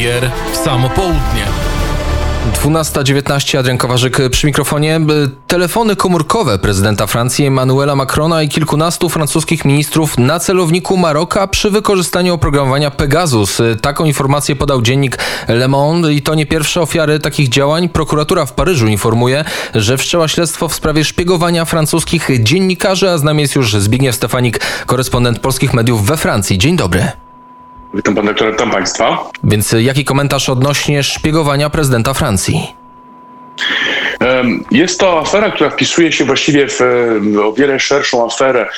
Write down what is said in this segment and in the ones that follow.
Bayer w samo południe. 12.19 Adrian Kowarzyk przy mikrofonie. Telefony komórkowe prezydenta Francji Emmanuela Macrona i kilkunastu francuskich ministrów na celowniku Maroka przy wykorzystaniu oprogramowania Pegasus. Taką informację podał dziennik Le Monde i to nie pierwsze ofiary takich działań. Prokuratura w Paryżu informuje, że wszczęła śledztwo w sprawie szpiegowania francuskich dziennikarzy, a z nami jest już Zbigniew Stefanik, korespondent polskich mediów we Francji. Dzień dobry. Witam pana witam państwa. Więc jaki komentarz odnośnie szpiegowania prezydenta Francji? Jest to afera, która wpisuje się właściwie w o wiele szerszą aferę.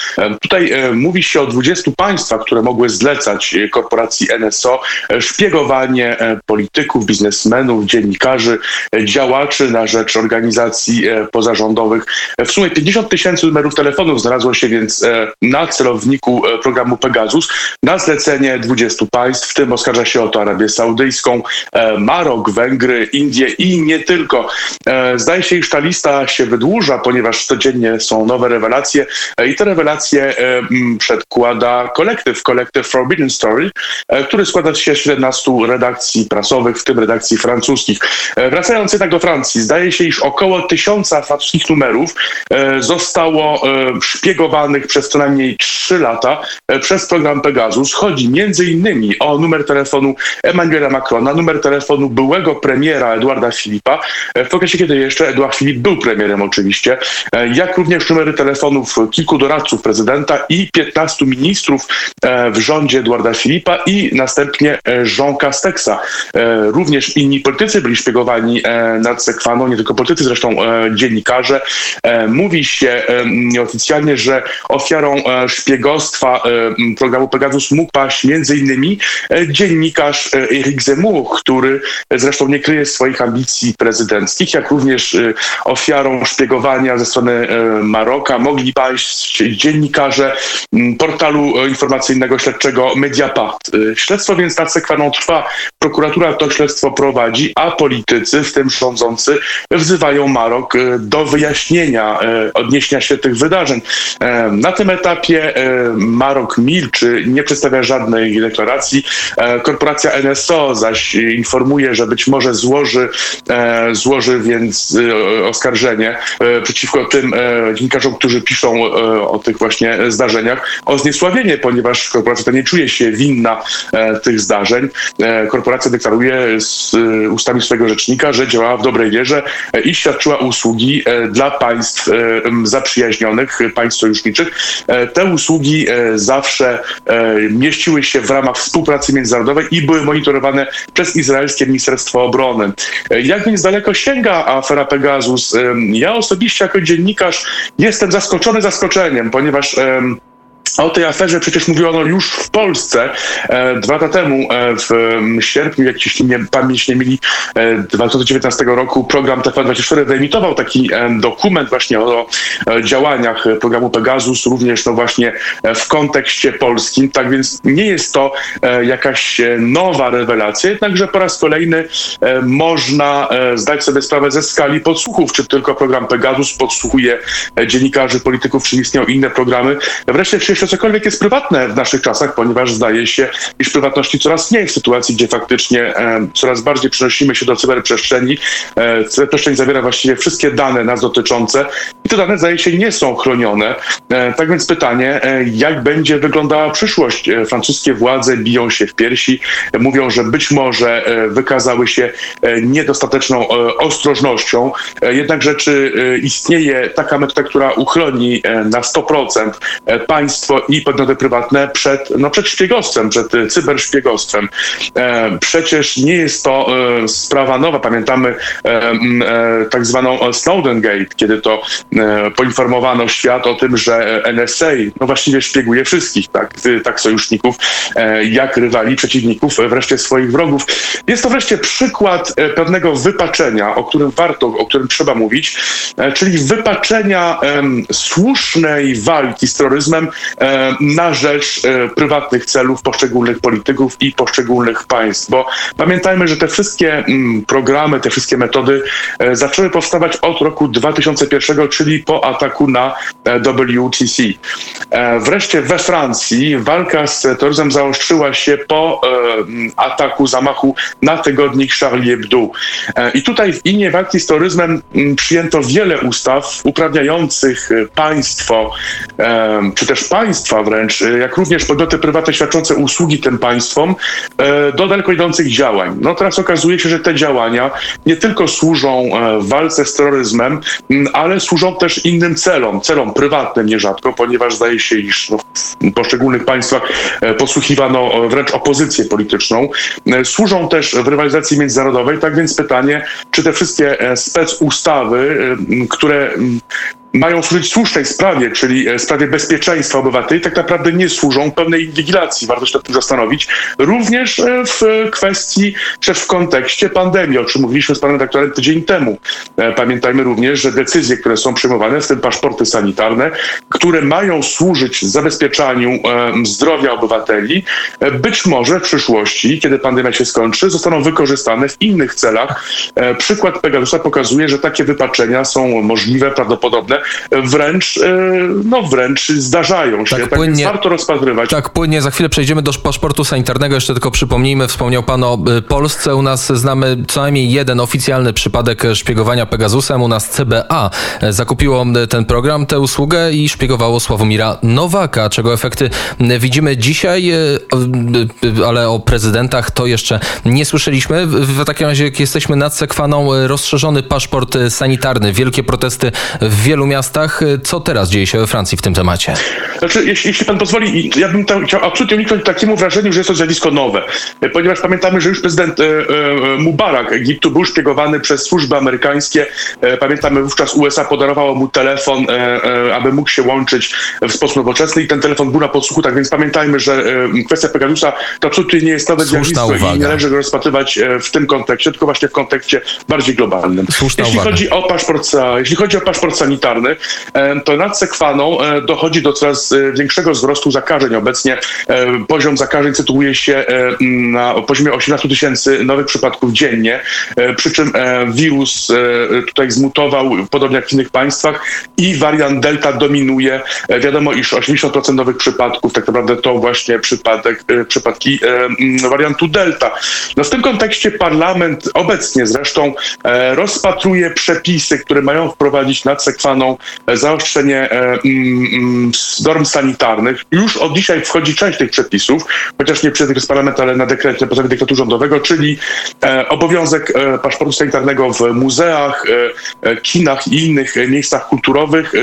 Tutaj mówi się o 20 państwach, które mogły zlecać e, korporacji NSO e, szpiegowanie e, polityków, biznesmenów, dziennikarzy, działaczy na rzecz organizacji pozarządowych. W sumie 50 tysięcy numerów telefonów znalazło się więc na celowniku programu Pegasus na zlecenie 20 państw, w tym oskarża się o to Arabię Saudyjską, Marok, Węgry, Indie i nie tylko. Zdaje się, iż ta lista się wydłuża, ponieważ codziennie są nowe rewelacje e, i te rewelacje e, przedkłada kolektyw, kolektyw Forbidden Story, e, który składa się z 17 redakcji prasowych, w tym redakcji francuskich. Wracając jednak do Francji, zdaje się, iż około tysiąca francuskich numerów zostało szpiegowanych przez co najmniej 3 lata przez program Pegasus. Chodzi innymi o numer telefonu Emmanuela Macrona, numer telefonu byłego premiera Eduarda Filipa, w okresie, kiedy jeszcze Eduard Filip był premierem oczywiście, e, jak również numery telefonów kilku doradców prezydenta i 15 ministrów e, w rządzie Eduarda Filipa i następnie e, Jean Castexa. Również inni politycy byli szpiegowani nad Sekwaną, nie tylko politycy, zresztą dziennikarze. Mówi się nieoficjalnie, że ofiarą szpiegostwa programu Pegasus mógł paść innymi dziennikarz Eric Zemmour, który zresztą nie kryje swoich ambicji prezydenckich, jak również ofiarą szpiegowania ze strony e, Maroka mogli paść dziennikarze portalu e, informacyjnego śledczego Mediapart. E, śledztwo więc nad Sekwaną trwa. Prokuratura to śledztwo prowadzi, a politycy, w tym rządzący, wzywają Marok do wyjaśnienia odniesienia się tych wydarzeń. Na tym etapie Marok milczy, nie przedstawia żadnej deklaracji. Korporacja NSO zaś informuje, że być może złoży, złoży więc oskarżenie e, przeciwko tym e, dziennikarzom, którzy piszą e, o tych właśnie zdarzeniach, o zniesławienie, ponieważ korporacja ta nie czuje się winna tych zdarzeń. Korporacja deklaruje z ustami swojego rzecznika, że działała w dobrej wierze i świadczyła usługi dla państw zaprzyjaźnionych, państw sojuszniczych. Te usługi zawsze mieściły się w ramach współpracy międzynarodowej i były monitorowane przez izraelskie Ministerstwo Obrony. Jak więc daleko sięga afera Pegasus? Ja osobiście jako dziennikarz jestem zaskoczony zaskoczeniem, ponieważ o tej aferze przecież mówiono już w Polsce e, dwa lata temu, e, w sierpniu, jak jeśli nie, pamięć nie mieli, e, 2019 roku program TVN24 wyemitował taki e, dokument właśnie o, o działaniach programu Pegasus, również no właśnie e, w kontekście polskim. Tak więc nie jest to e, jakaś nowa rewelacja, jednakże po raz kolejny można zdać sobie sprawę ze skali podsłuchów, czy tylko program Pegasus podsłuchuje dziennikarzy, polityków, czy istnieją inne programy. Wreszcie, czy jeszcze cokolwiek jest prywatne w naszych czasach, ponieważ zdaje się, iż prywatności coraz mniej w sytuacji, gdzie faktycznie e, coraz bardziej przenosimy się do cyberprzestrzeni. E, cyberprzestrzeń zawiera właściwie wszystkie dane nas dotyczące i te dane, zdaje się, nie są chronione. E, tak więc pytanie, e, jak będzie wyglądała przyszłość? E, francuskie władze biją się w piersi, mówią, że być może e, wykazały się niedostateczną ostrożnością. Jednakże czy istnieje taka metoda, która uchroni na 100% państwo i podmioty prywatne przed, no, przed szpiegostwem, przed e, cyberszpiegostwem. E, przecież nie jest to e, sprawa nowa. Pamiętamy tak zwaną Snowden Gate, kiedy to poinformowano świat o tym, że NSA no właściwie szpieguje wszystkich, tak, tak sojuszników, jak rywali, przeciwników, wreszcie swoich wrogów. Jest to wreszcie przykład pewnego wypaczenia, o którym warto, o którym trzeba mówić, czyli wypaczenia słusznej walki z terroryzmem E, na rzecz e, prywatnych celów poszczególnych polityków i poszczególnych państw. Bo pamiętajmy, że te wszystkie mm, programy, te wszystkie metody e, zaczęły powstawać od roku 2001, czyli po ataku na WTC. Wreszcie we Francji walka z terroryzmem zaostrzyła się po ataku, zamachu na tygodnik Charlie Hebdo. I tutaj w imię walki z terroryzmem przyjęto wiele ustaw uprawniających państwo, czy też państwa wręcz, jak również podmioty prywatne świadczące usługi tym państwom do daleko idących działań. No teraz okazuje się, że te działania nie tylko służą w walce z terroryzmem, ale służą też innym celom, celom prywatnym nierzadko, ponieważ zdaje się, iż w poszczególnych państwach posłuchiwano wręcz opozycję polityczną. Służą też w rywalizacji międzynarodowej, tak więc pytanie, czy te wszystkie specustawy, które mają służyć słusznej sprawie, czyli e, sprawie bezpieczeństwa obywateli, tak naprawdę nie służą pełnej inwigilacji. Warto się nad tym zastanowić. Również e, w kwestii, czy w kontekście pandemii, o czym mówiliśmy z panem doktorem tydzień temu. E, pamiętajmy również, że decyzje, które są przyjmowane, w tym paszporty sanitarne, które mają służyć zabezpieczaniu zdrowia obywateli, być może w przyszłości, kiedy pandemia się skończy, zostaną wykorzystane w innych celach. Przykład Pegasusa pokazuje, że takie wypaczenia są możliwe, prawdopodobne wręcz, e, no wręcz zdarzają się. Tak, tak płynnie, warto rozpatrywać. Tak, płynnie. Za chwilę przejdziemy do paszportu sanitarnego. Jeszcze tylko przypomnijmy, wspomniał pan o e, Polsce. U nas znamy co najmniej jeden oficjalny przypadek szpiegowania Pegasusem. U nas CBA e, zakupiło ten program, tę usługę i szpiegowało Sławomira Nowaka, czego efekty widzimy dzisiaj, ale o prezydentach to jeszcze nie słyszeliśmy. W takim razie, jak jesteśmy nad Sekwaną, rozszerzony paszport sanitarny, wielkie protesty w wielu miastach. Co teraz dzieje się we Francji w tym temacie? Znaczy, jeśli, jeśli pan pozwoli, ja bym tam chciał absolutnie uniknąć takiemu wrażeniu, że jest to zjawisko nowe, ponieważ pamiętamy, że już prezydent e, e, Mubarak Egiptu był szpiegowany przez służby amerykańskie. E, pamiętamy, wówczas USA podarowało mu telefon, aby mógł się łączyć w sposób nowoczesny i ten telefon był na podsłuchu, tak więc pamiętajmy, że kwestia Pegasusa to absolutnie nie jest nowe zjawisko i nie należy go rozpatrywać w tym kontekście, tylko właśnie w kontekście bardziej globalnym. Słuszna jeśli uwaga. chodzi o paszport, jeśli chodzi o paszport sanitarny, to nad Sekwaną dochodzi do coraz większego wzrostu zakażeń. Obecnie e, poziom zakażeń sytuuje się e, na poziomie 18 tysięcy nowych przypadków dziennie, e, przy czym wirus tutaj zmutował, podobnie jak w innych państwach i wariant Delta dominuje. Wiadomo, iż 80% nowych przypadków tak naprawdę to właśnie przypadek, przypadki wariantu Delta. No w tym kontekście parlament obecnie zresztą rozpatruje przepisy, które mają wprowadzić nad Sekwaną zaostrzenie norm norm sanitarnych. Już od dzisiaj wchodzi część tych przepisów, chociaż nie przez parlament, ale na dekret, na podstawie dekretu rządowego, czyli e, obowiązek e, paszportu sanitarnego w muzeach, e, e kinach i innych miejscach kulturowych, e,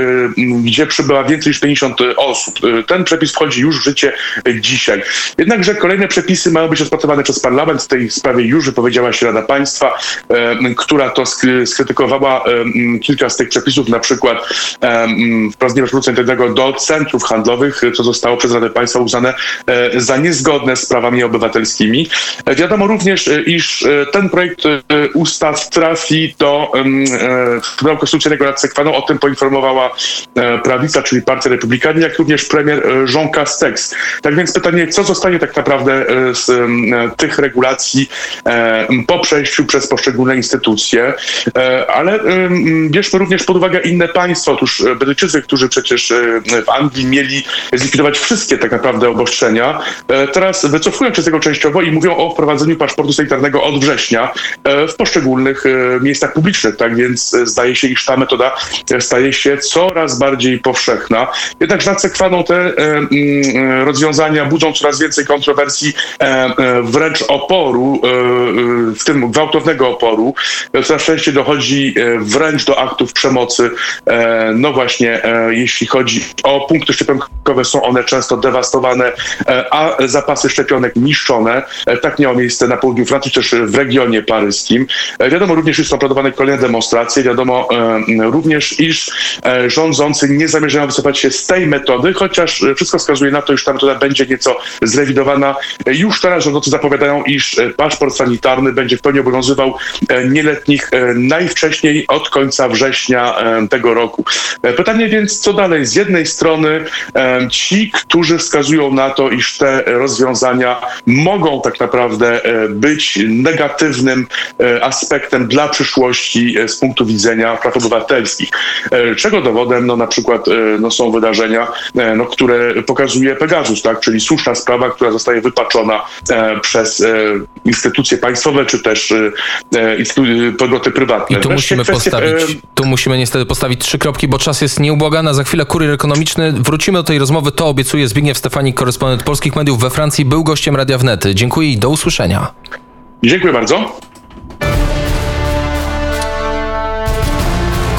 gdzie przybywa więcej niż 50 osób. E, ten przepis wchodzi już w życie dzisiaj. Jednakże kolejne przepisy mają być rozpatrywane przez parlament. W tej sprawie już wypowiedziała się Rada Państwa, która to skrytykowała kilka z tych przepisów, na przykład wprowadzenie paszportu sanitarnego do centrów handlowych, co zostało przez Radę Państwa uznane e, za niezgodne z prawami obywatelskimi. E, wiadomo również, e, iż ten projekt ustaw trafi do Trybunału Konstytucyjnego nad Sekwaną. O tym poinformowała prawica, czyli Partia Republikanie, jak również premier Jean Castex. Tak więc pytanie, co zostanie tak naprawdę z tych regulacji po przejściu przez poszczególne instytucje, ale bierzmy również pod uwagę inne państwa. Otóż Brytyjczycy, którzy przecież w Anglii mieli zlikwidować wszystkie tak naprawdę obostrzenia. E, teraz wycofują się z tego częściowo i mówią o wprowadzeniu paszportu sanitarnego od września e, w poszczególnych e, miejscach publicznych. Tak więc zdaje się, iż ta metoda staje się coraz bardziej powszechna. Jednakże nad sekwaną te mm, rozwiązania budzą coraz więcej kontrowersji, wręcz oporu, w tym gwałtownego oporu. Coraz częściej dochodzi wręcz do aktów przemocy. No właśnie, jeśli chodzi o punkty szczepionkowe są one często dewastowane, e, a zapasy szczepionek niszczone. E, tak miało miejsce na południu Francji, też w regionie paryskim. E, wiadomo również, że są planowane kolejne demonstracje. Wiadomo również, iż rządzący nie zamierzają wycofać się z tej metody, chociaż wszystko wskazuje na to, iż ta metoda będzie nieco zrewidowana. Już teraz rządzący zapowiadają, iż paszport sanitarny będzie w pełni obowiązywał nieletnich najwcześniej od końca września tego roku. Roku. Pytanie więc, co dalej? Z jednej strony ci, którzy wskazują na to, iż te rozwiązania mogą tak naprawdę być negatywnym aspektem dla przyszłości z punktu widzenia praw obywatelskich. Czego dowodem, no na przykład no, są wydarzenia, no, które pokazuje Pegasus, tak? czyli słuszna sprawa, która zostaje wypaczona przez instytucje państwowe, czy też podmioty prywatne. I tu musimy kwestie, postawić, tu musimy niestety postawić trzy kropki, bo czas jest nieubłagany. Za chwilę kurier ekonomiczny. Wrócimy do tej rozmowy, to obiecuje Zbigniew Stefanik, korespondent polskich mediów we Francji, był gościem Radia Wnet. Dziękuję i do usłyszenia. Dziękuję bardzo.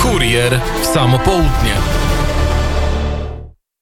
Kurier w samo południe.